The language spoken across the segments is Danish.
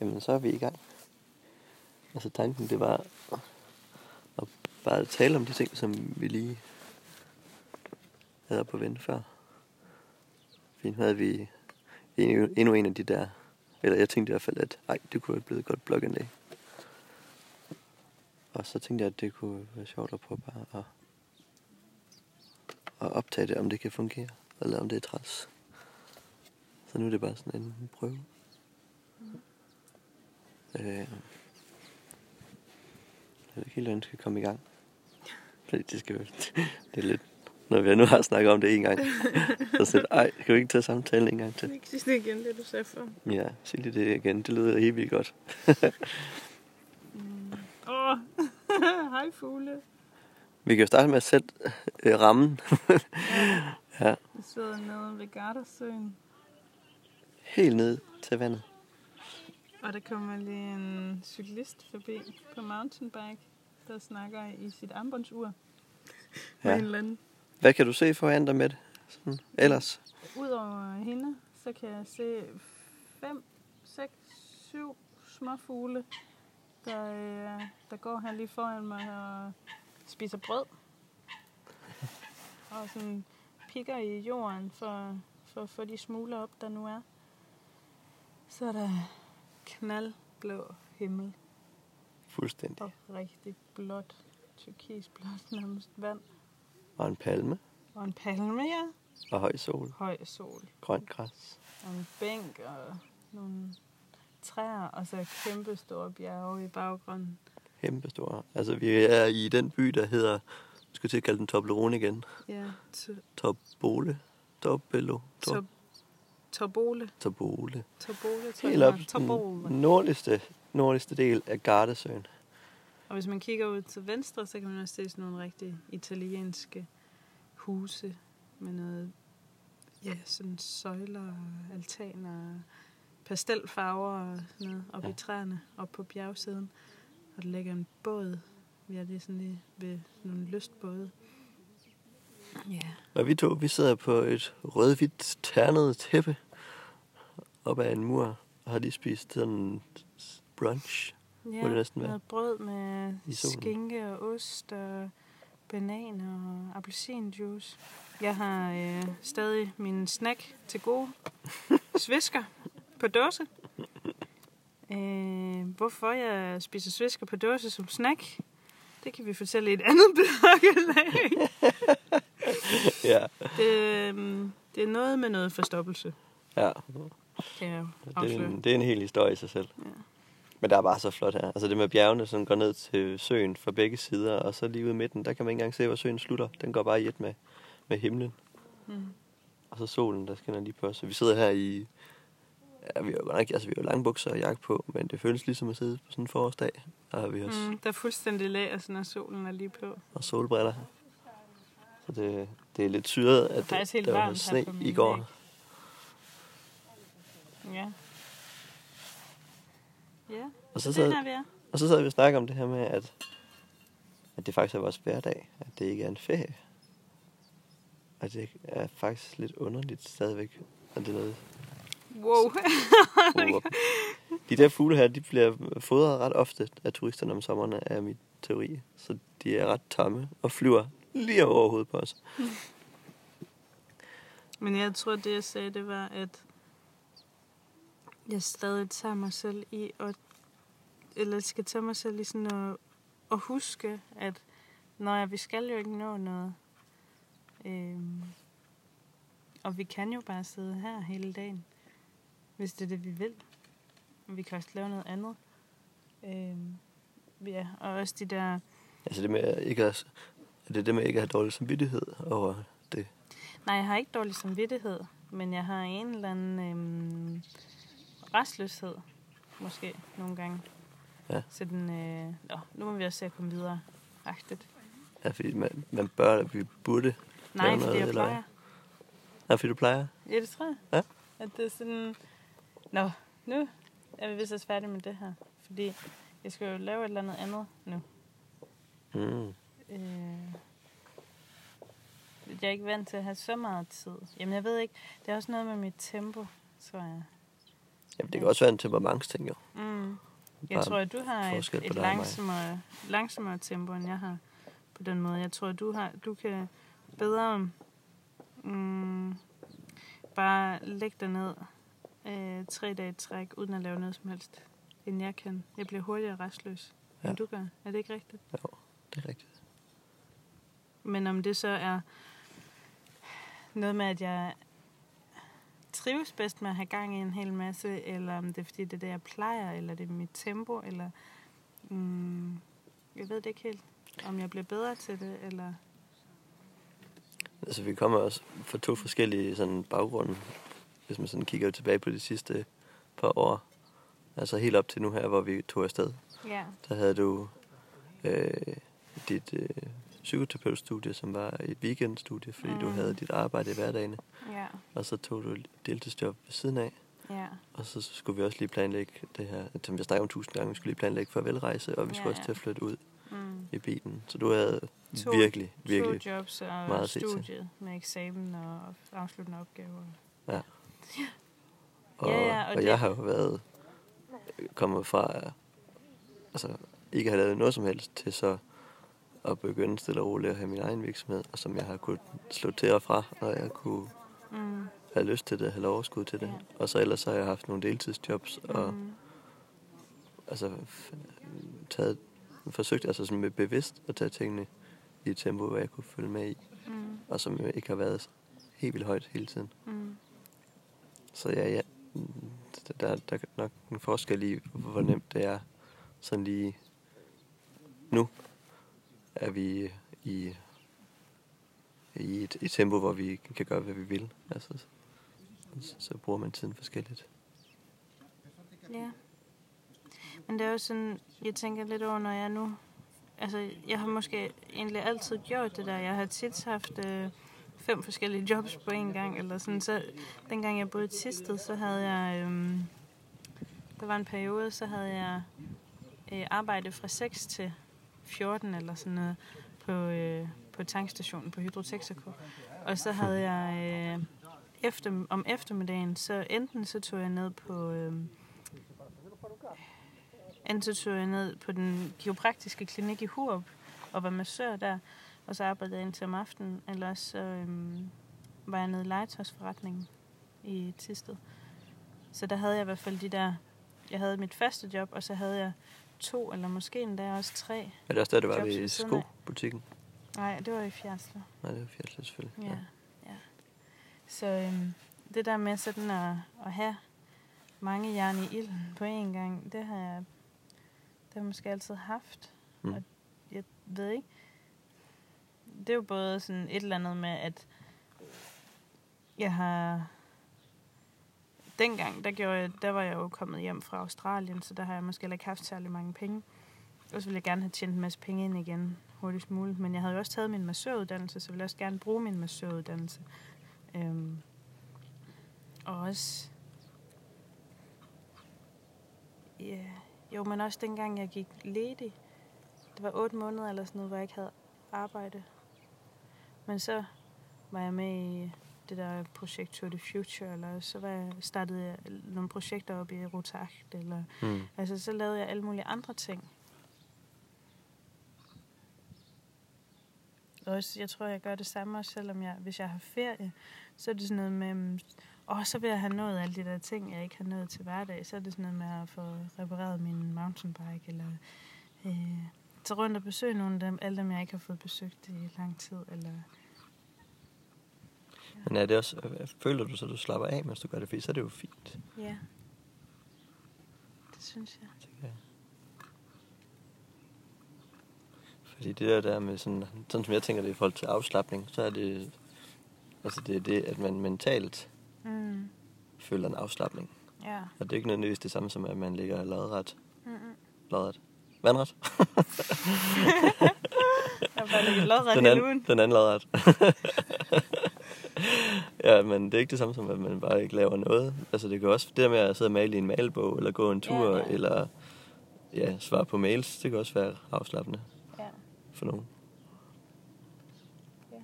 jamen så er vi i gang. Altså tanken, det var at bare tale om de ting, som vi lige havde på vente før. Fint havde vi endnu, endnu en af de der, eller jeg tænkte i hvert fald, at ej, det kunne have blevet et godt blogindlæg. Og så tænkte jeg, at det kunne være sjovt at prøve bare at, at optage det, om det kan fungere, eller om det er træls. Så nu er det bare sådan en prøve. Øh, jeg ved ikke helt, hvordan det skal komme i gang. Fordi det skal det er lidt, når vi nu har snakket om det en gang. Så sådan, ej, kan vi ikke tage samtalen en gang til? Ikke sidste igen, det du sagde før. Ja, sig lige det igen. Det lyder helt vildt godt. Åh, oh. hej fugle. Vi kan jo starte med at sætte øh, rammen. ja, Vi sidder nede ved Gardersøen, helt ned til vandet. Og der kommer lige en cyklist forbi på mountainbike, der snakker i sit armbåndsur Ja. en eller anden. Hvad kan du se foran dig med det? Sådan, ellers? Udover hende, så kan jeg se 5, 6, 7 små fugle, der, øh, der går her lige foran mig og spiser brød. Og sådan pikker i jorden for, for at få de smuler op, der nu er. Så er der knaldblå himmel Fuldstændig. og rigtig blåt, turkisblåt nærmest vand. Og en palme. Og en palme, ja. Og høj sol. Høj sol. Grønt græs. Og en bænk og nogle træer, og så kæmpe store bjerge i baggrunden. Kæmpe store. Altså, vi er i den by, der hedder, jeg skal til at kalde den Toblerone igen. Ja, to, Tobole. Tobelo. to, Tobole. Tobole, tror Helt op den nordligste, nordligste del af Gardesøen. Og hvis man kigger ud til venstre, så kan man også se sådan nogle rigtig italienske huse med noget, ja, sådan søjler og altaner, pastelfarver og sådan noget op ja. Ja. i træerne, op på bjergsiden. Og der ligger en båd. Vi er lige sådan lige ved nogle lystbåde. Ja, Og vi to, vi sidder på et rødhvidt ternet tæppe op ad en mur og har lige spist sådan brunch. ja det næsten være. noget brød med skinke og ost og bananer og appelsinjuice. Jeg har øh, stadig min snack til gode. Svisker på dåse. Øh, hvorfor jeg spiser svisker på dåse som snack, det kan vi fortælle i et andet blogindlæg. Ja. Det, øh, det er noget med noget forstoppelse, ja. Kan jeg Det er, en, det er en hel historie i sig selv. Ja. Men der er bare så flot her. Altså det med bjergene, som går ned til søen fra begge sider, og så lige ude i midten, der kan man ikke engang se, hvor søen slutter. Den går bare i et med, med himlen. Mm. Og så solen, der skinner lige på os. Så vi sidder her i... Ja, vi har jo godt nok, altså vi har lange bukser og jakke på, men det føles ligesom at sidde på sådan en forårsdag. Der har vi også. Mm. Der er fuldstændig lag, når solen er lige på. Og solbriller. Så det, det er lidt syret, at helt der var sne i går. væg. Ja. Ja, Og så sad, vi og så sad vi og snakkede om det her med, at, at det faktisk er vores hverdag. At det ikke er en ferie. Og det er faktisk lidt underligt stadigvæk. At det er noget, Wow. de der fugle her, de bliver fodret ret ofte af turisterne om sommeren, er min teori. Så de er ret tomme og flyver lige over hovedet på os. Men jeg tror, det jeg sagde, det var, at jeg stadig tager mig selv i, at, eller skal tage mig selv i sådan at, at huske, at når vi skal jo ikke nå noget. Øhm, og vi kan jo bare sidde her hele dagen, hvis det er det, vi vil. Og vi kan også lave noget andet. Øhm, ja, og også de der Altså det med at ikke at, er det det med ikke at have dårlig samvittighed over det. Nej, jeg har ikke dårlig samvittighed, men jeg har en eller anden øhm, restløshed, måske nogle gange. Ja. Så den, øh, nå, nu må vi også se at komme videre. Agtigt. Ja, fordi man, man bør, vi burde. Nej, fordi noget, jeg eller- plejer. Nej, fordi du plejer. Ja, det tror jeg. Ja. At det er sådan... Nå, nu er vi vist også færdige med det her. Fordi jeg skal jo lave et eller andet andet nu. Mm. Øh, jeg er ikke vant til at have så meget tid. Jamen, jeg ved ikke. Det er også noget med mit tempo, tror jeg. Jamen, det kan også være en temperamentsting, jo. Mm. Jeg Bare tror, at du har et, et langsommere, langsommere tempo, end jeg har på den måde. Jeg tror, at du, har, du kan bedre mm, bare lægge dig ned øh, tre dage træk, uden at lave noget som helst, end jeg kan. Jeg bliver hurtigere restløs. Ja. end du gør. Er det ikke rigtigt? Jo, det er rigtigt. Men om det så er noget med, at jeg trives bedst med at have gang i en hel masse, eller om det er fordi, det er det, jeg plejer, eller det er mit tempo, eller... Mm, jeg ved det ikke helt. Om jeg bliver bedre til det, eller... Altså, vi kommer også fra to forskellige sådan, baggrunde, hvis man sådan kigger tilbage på de sidste par år. Altså helt op til nu her, hvor vi tog afsted. Ja. Der havde du øh, dit øh, psykoterapeutstudie, som var et weekendstudie, fordi mm. du havde dit arbejde i hverdagen. Ja. Og så tog du deltidsjob ved siden af. Ja. Og så skulle vi også lige planlægge det her, som jeg snakker om tusind gange, vi skulle lige planlægge farvelrejse, og vi Ja, skulle også ja. til at flytte ud Mm. i bilen. Så du havde To- virkelig, virkelig... To jobs og meget studiet med eksamen og afsluttende opgaver. Og, Ja, ja, og og det- jeg har jo været kommet fra altså ikke have lavet noget som helst til så at begynde stille og roligt at have min egen virksomhed, og som jeg har kunnet slå til og fra, når jeg kunne Mm. have lyst til det, have overskud til det. Ja. Og så ellers så har jeg haft nogle deltidsjobs, og Mm. altså taget, forsøgt altså sådan med bevidst at tage tingene i et tempo, hvor jeg kunne følge med i, Mm. og som ikke har været helt vildt højt hele tiden. Mm. Så ja, ja der, der er nok en forskel i, hvor nemt det er. Sådan lige nu er vi i, i et, et tempo, hvor vi kan gøre, hvad vi vil. Altså, så, så bruger man tiden forskelligt. Ja. Men det er jo sådan, jeg tænker lidt over, når jeg nu... Altså, jeg har måske egentlig altid gjort det der. Jeg har tit haft øh, fem forskellige jobs på en gang, eller sådan. Så dengang jeg boede i Tisted, så havde jeg... Øh, der var en periode, så havde jeg øh, arbejdet fra 6 til 14 eller sådan noget på, øh, på tankstationen på Hydro Texaco. Og så havde jeg øh, efter, om eftermiddagen, så enten så tog jeg ned på... Øh, enten så tog jeg ned på den geopraktiske klinik i Hurup og var massør der, og så arbejdede jeg indtil om aftenen, eller så øh, var jeg nede i legetøjsforretningen i Tisted. Så der havde jeg i hvert fald de der, jeg havde mit faste job, og så havde jeg to, eller måske endda også tre. Er det også der, det var ved skobutikken? Nej, det var i Fjerdslev. Nej, det var fjerdslet selvfølgelig. Ja, ja. Så øhm, det der med sådan at, at have mange jern i ilden på én gang, det har jeg, det har jeg måske altid haft. Mm. Og jeg ved ikke, det er jo både sådan et eller andet med, at jeg har... Dengang, der, gjorde jeg, der var jeg jo kommet hjem fra Australien, så der har jeg måske heller ikke haft særlig mange penge. Og så ville jeg gerne have tjent en masse penge ind igen hurtigst muligt. Men jeg havde jo også taget min massøruddannelse, så ville jeg også gerne bruge min massøruddannelse. Øhm, og også... Ja, jo, men også dengang jeg gik ledig. Det var otte måneder eller sådan noget, hvor jeg ikke havde arbejde. Men så var jeg med i det der projekt Tour de Future, eller så var jeg, startede jeg nogle projekter op i Rotagt, eller Mm. altså så lavede jeg alle mulige andre ting. Også, jeg tror, jeg gør det samme også, selvom jeg, hvis jeg har ferie, så er det sådan noget med, mm, åh, så vil jeg have nået alle de der ting, jeg ikke har nået til hverdag. Så er det sådan noget med at få repareret min mountainbike, eller øh, tage rundt og besøge nogle af dem, alle dem, jeg ikke har fået besøgt i lang tid, eller Men er det også, øh, føler du så, du slapper af, mens du gør det? Fordi så er det jo fint, ja. Det synes jeg. jeg. Fordi det der, der med sådan, sådan som jeg tænker det i forhold til afslappning, så er det, altså det er det, at man mentalt Mm, føler en afslappning. ja. Og det er ikke nødvendigvis det samme som, at man ligger lodret. Mm-mm. Lodret. Vandret. Jeg har bare ligget lodret den, anden, den anden lodret. ja, men det er ikke det samme som, at man bare ikke laver noget. Altså det kan også, det der med at sidde og male i en malbog, eller gå en tur, Ja, ja. eller ja, svare på mails, det kan også være afslappende Ja. for nogen. Ja.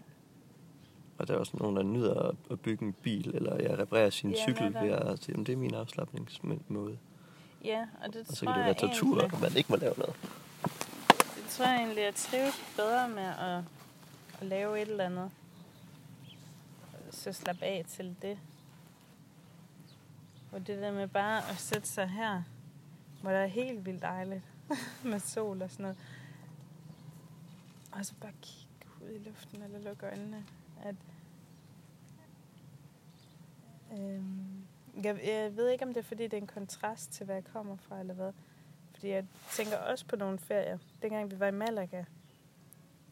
Og der er også nogen, der nyder at- at bygge en bil, eller ja, reparere sin Ja, cykel ved at sige, "Jamen, det er min afslappningsmåde. Ja, og det Og så tror kan det jeg være tortur, egentlig, og man ikke må lave noget. det tror jeg egentlig, at trives bedre med at, at lave et eller andet. Så slap af til det. Og det der med bare at sætte sig her, hvor der er helt vildt dejligt med sol og sådan noget. Og så bare kigge ud i luften eller lukke øjnene. At, øhm, jeg, jeg ved ikke, om det er, fordi det er en kontrast til, hvad jeg kommer fra, eller hvad. Fordi jeg tænker også på nogle ferier. Dengang vi var i Malaga,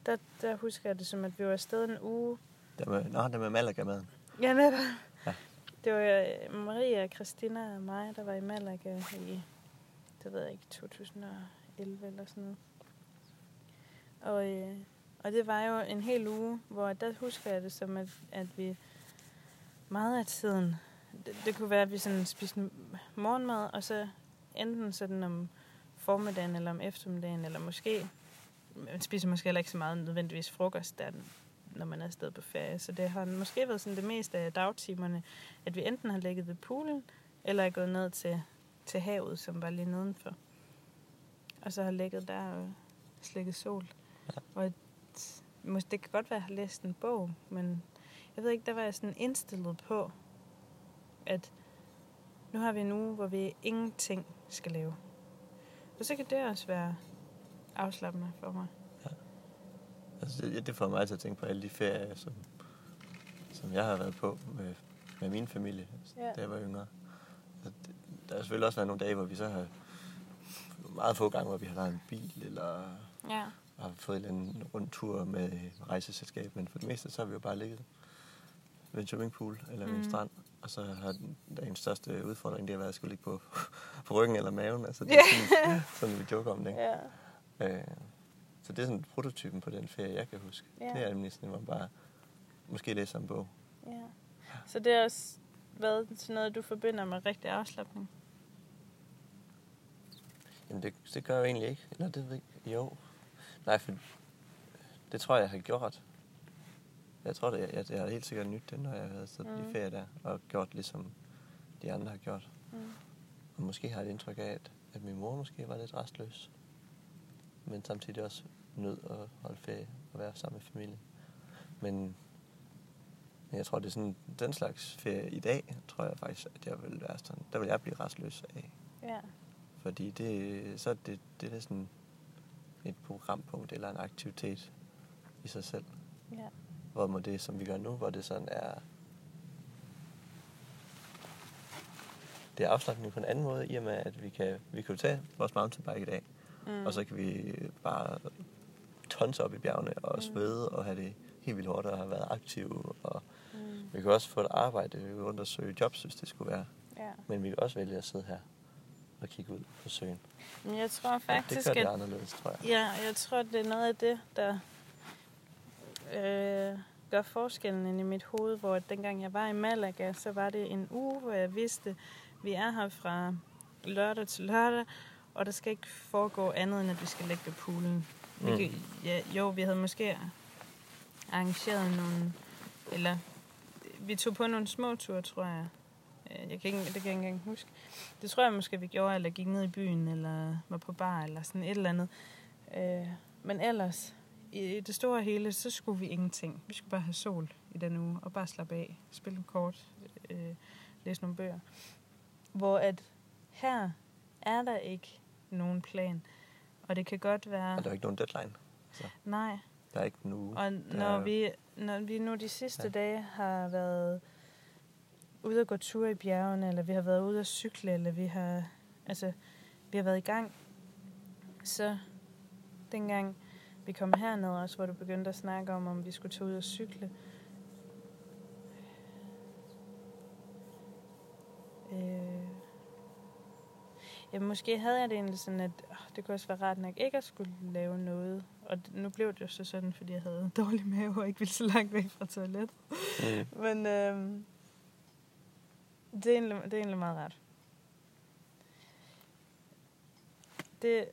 der, der husker jeg det som, at vi var afsted en uge. Det med, nå, det med Malaga-maden. Ja, netop. Ja. Det var øh, Maria, Christina og mig, der var i Malaga i, det ved jeg ikke, 2011 eller sådan noget. Og, øh, og det var jo en hel uge, hvor der husker jeg det som, at, at vi meget af tiden, det, det kunne være, at vi sådan spiste morgenmad, og så enten sådan om formiddagen eller om eftermiddagen, eller måske, man spiser måske heller ikke så meget nødvendigvis frokost, der, når man er afsted på ferie. Så det har måske været sådan det meste af dagtimerne, at vi enten har ligget ved poolen, eller er gået ned til, til havet, som var lige nedenfor. Og så har ligget der og slikket sol. Ja. Og et, mås- det kan godt være, at jeg har læst en bog, men jeg ved ikke, der var jeg sådan indstillet på, at nu har vi en uge, hvor vi ingenting skal lave. Og så kan det også være afslappende for mig. Altså, det, det får mig til at tænke på alle de ferier, som, som jeg har været på med, med min familie, Ja. da jeg var yngre. Så det, der har selvfølgelig også været nogle dage, hvor vi så har meget få gange, hvor vi har lejet en bil, eller Ja. har fået en rundtur med rejseselskab, men for det meste, så har vi jo bare ligget ved en swimmingpool eller ved en Mhm. strand, og så har den, største udfordring, det har været at skulle ligge på, på ryggen eller maven. Altså, det er sådan, sådan, vi joker om det. Ja. Øh, så det er sådan prototypen på den ferie, jeg kan huske. Ja. Det er nemlig sådan, hvor man bare måske læser en bog. ja. Så det har også været sådan noget, du forbinder med rigtig afslappning. Jamen det, det gør jeg jo egentlig ikke. Eller det ved jeg Jo. Nej, for det tror jeg, jeg har gjort. Jeg tror, det, jeg, jeg har helt sikkert nyt det, når jeg så mm. Mm. i ferie der, og gjort ligesom de andre har gjort. Mm. Og måske har jeg et indtryk af, at, at min mor måske var lidt restløs. Men samtidig også nød at holde ferie og være sammen med familien. Men, men jeg tror, det er sådan den slags ferie i dag, tror jeg faktisk, at jeg vil være sådan. Der vil jeg blive restløs af. Ja. Fordi det, så er det, det er sådan et programpunkt eller en aktivitet i sig selv. Ja. Hvor må det, som vi gør nu, hvor det sådan er... Det er afslappning på en anden måde, i og med, at vi kan, vi kan jo tage vores mountainbike i dag, Mm. mm. og så kan vi bare tonse op i bjergene og Mm. svede og have det helt vildt hårdt og have været aktive. Og Mm. vi kan også få et arbejde, vi kan undersøge jobs, hvis det skulle være. Ja. Men vi kan også vælge at sidde her og kigge ud på søen. Men jeg tror faktisk, det gør det at anderledes, tror jeg. Ja, jeg tror, det er noget af det, der øh, gør forskellen i mit hoved, hvor dengang jeg var i Malaga, så var det en uge, hvor jeg vidste, vi er her fra lørdag til lørdag, og der skal ikke foregå andet, end at vi skal lægge poolen. Vi Mm. kan, ja, jo, vi havde måske arrangeret nogle, eller vi tog på nogle små ture, tror jeg. Øh, Jeg kan ikke, det kan jeg ikke engang huske. Det tror jeg måske, vi gjorde, eller gik ned i byen, eller var på bar, eller sådan et eller andet. Øh, men ellers, i det store hele, så skulle vi ingenting. Vi skulle bare have sol i den uge, og bare slappe af, spille nogle kort, øh, læse nogle bøger. Hvor at her er der ikke nogen plan. Og det kan godt være... Og der er ikke nogen deadline. Nej, Der er ikke uge. og når er- vi, når vi nu de sidste Ja. dage har været ude at gå tur i bjergene, eller vi har været ude at cykle, eller vi har, altså, vi har været i gang, så dengang vi kom herned også, hvor du begyndte at snakke om, om vi skulle tage ud og cykle, øh, Ja, måske havde jeg det egentlig sådan, at åh, det kunne også være rart nok ikke at skulle lave noget. Og nu blev det jo så sådan, fordi jeg havde dårlig mave og ikke ville så langt væk fra toilet. Mm. Men øhm, det, er egentlig, det er egentlig meget rart. Det,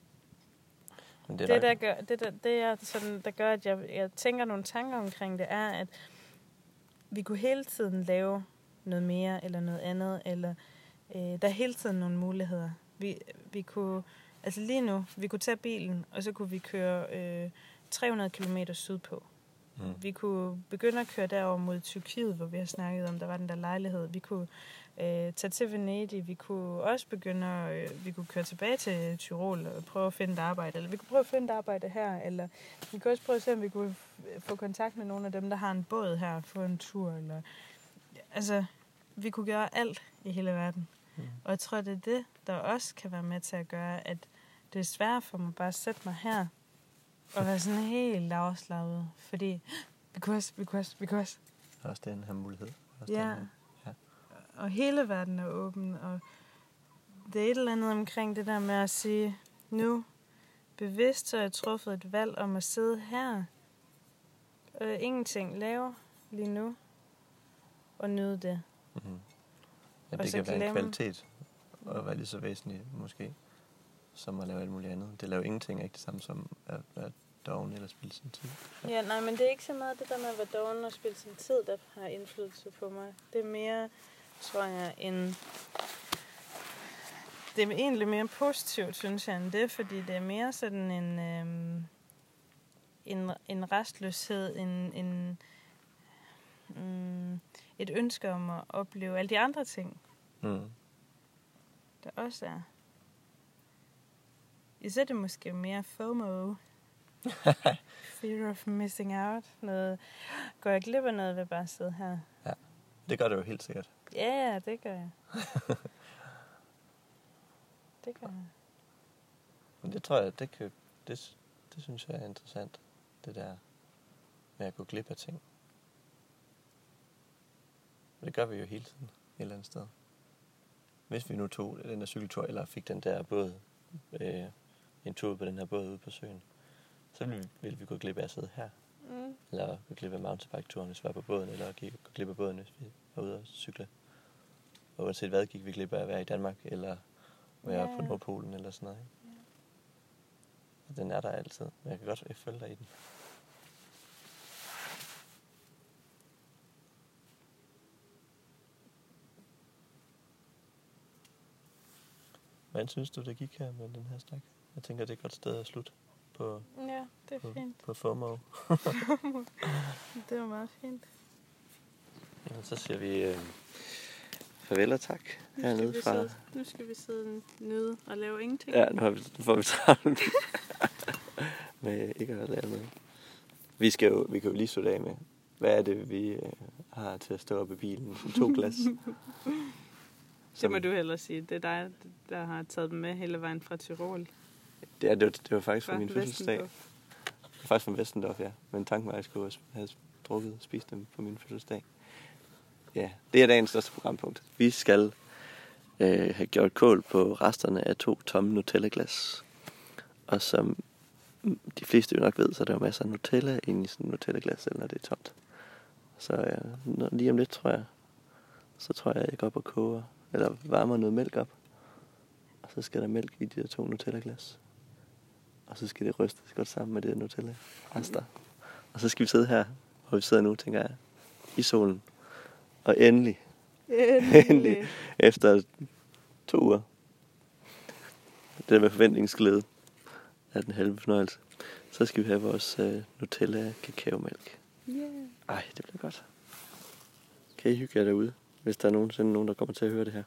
Men det det, der, der gør, det, der, det er sådan, der gør, at jeg, jeg tænker nogle tanker omkring det, er, at vi kunne hele tiden lave noget mere eller noget andet, eller øh, der er hele tiden nogle muligheder. Vi, vi kunne, altså lige nu, vi kunne tage bilen, og så kunne vi køre øh, 300 km sydpå. Mm. Vi kunne begynde at køre derover mod Tyrkiet, hvor vi har snakket om, der var den der lejlighed. Vi kunne øh, tage til Venedig. Vi kunne også begynde at, øh, vi kunne køre tilbage til Tyrol og prøve at finde et arbejde. Eller vi kunne prøve at finde et arbejde her. Eller vi kunne også prøve at se, om vi kunne få kontakt med nogle af dem, der har en båd her få en tur. Eller, altså, vi kunne gøre alt i hele verden. Mm. Og jeg tror, det er det, der også kan være med til at gøre, at det er svært for mig bare at sætte mig her og være sådan helt afslappet. Fordi vi kunne også, vi kunne også, vi kunne også. Også den her mulighed. Også Ja. Den her. Ja. Og hele verden er åben, og det er et eller andet omkring det der med at sige, nu bevidst så har jeg truffet et valg om at sidde her, og ingenting lave lige nu, og nyde det. Mm-hmm. Ja, Og det kan være en glemme- kvalitet, og være lige så væsentligt måske, som at lave alt muligt andet. Det at lave ingenting er ikke det samme som at være doven eller spille sin tid. Ja, nej, men det er ikke så meget det der med at være doven og spille sin tid, der har indflydelse på mig. Det er mere, tror jeg, en... Det er egentlig mere positivt, synes jeg, end det, fordi det er mere sådan en, øhm, en, en restløshed, en, en, mm, et ønske om at opleve alle de andre ting, Mm. der også er. Især er det måske mere FOMO. Fear of missing out. Noget, går jeg glip af noget ved bare at sidde her? Det gør det jo helt sikkert. Ja, ja, det gør jeg. det gør jeg. Men det tror jeg, det, kan, det, det synes jeg er interessant. Det der med at gå glip af ting. Og det gør vi jo hele tiden et eller andet sted. Hvis vi nu tog den der cykeltur, eller fik den der båd, øh, en tur på den her båd ude på søen, så ville vi, ville vi gå glip af at sidde her. Mm. Eller gå glip af mountainbike-turen, hvis vi var på båden, eller gå glip af båden, hvis vi var ude og cykle. Og uanset hvad, gik vi glip af at være i Danmark, eller være Ja, på. Nordpolen, eller sådan noget. Ikke? Og den er der altid, men jeg kan godt følge dig i den. Hvordan synes du, det gik her med den her snak? Jeg tænker, det er et godt sted at slutte på, Ja, det er på, fint. på FOMO. Det var meget fint. Ja, så siger vi øh, farvel og tak Nu skal, hernede vi fra... sidde, nu skal vi sidde nede og lave ingenting. Ja, nu, har vi, nu får vi travlt med ikke at lave noget. Vi, skal jo, vi kan jo lige slutte af med, hvad er det, vi øh, har til at stå op i bilen? To glas. Det må du hellere sige. Det er dig, der har taget dem med hele vejen fra Tirol. Det, er, det, var, det var faktisk Fra min fødselsdag. Det var faktisk fra Vestendorf, ja. Men tanken var, at jeg skulle have drukket og spist dem på min fødselsdag. Ja, det er dagens største programpunkt. Vi skal øh, have gjort kål på resterne af to tomme Nutella-glas. Og som de fleste jo nok ved, så er der jo masser af Nutella inde i sådan en Nutella-glas, eller når det er tomt. Så når- lige om lidt, tror jeg, så tror jeg, jeg går op og koger, eller varmer noget mælk op. Og så skal der mælk i de der to Nutella-glas. Og så skal det rystes godt sammen med det Nutella rester. Og så skal vi sidde her, hvor vi sidder nu, tænker jeg, i solen. Og endelig, endelig, efter to uger, det der med forventningsglæde er den halve fornøjelse, så skal vi have vores uh, Nutella kakaomælk. Yeah. Ej, det bliver godt. Kan I hygge jer derude, hvis der er nogensinde nogen, der kommer til at høre det her?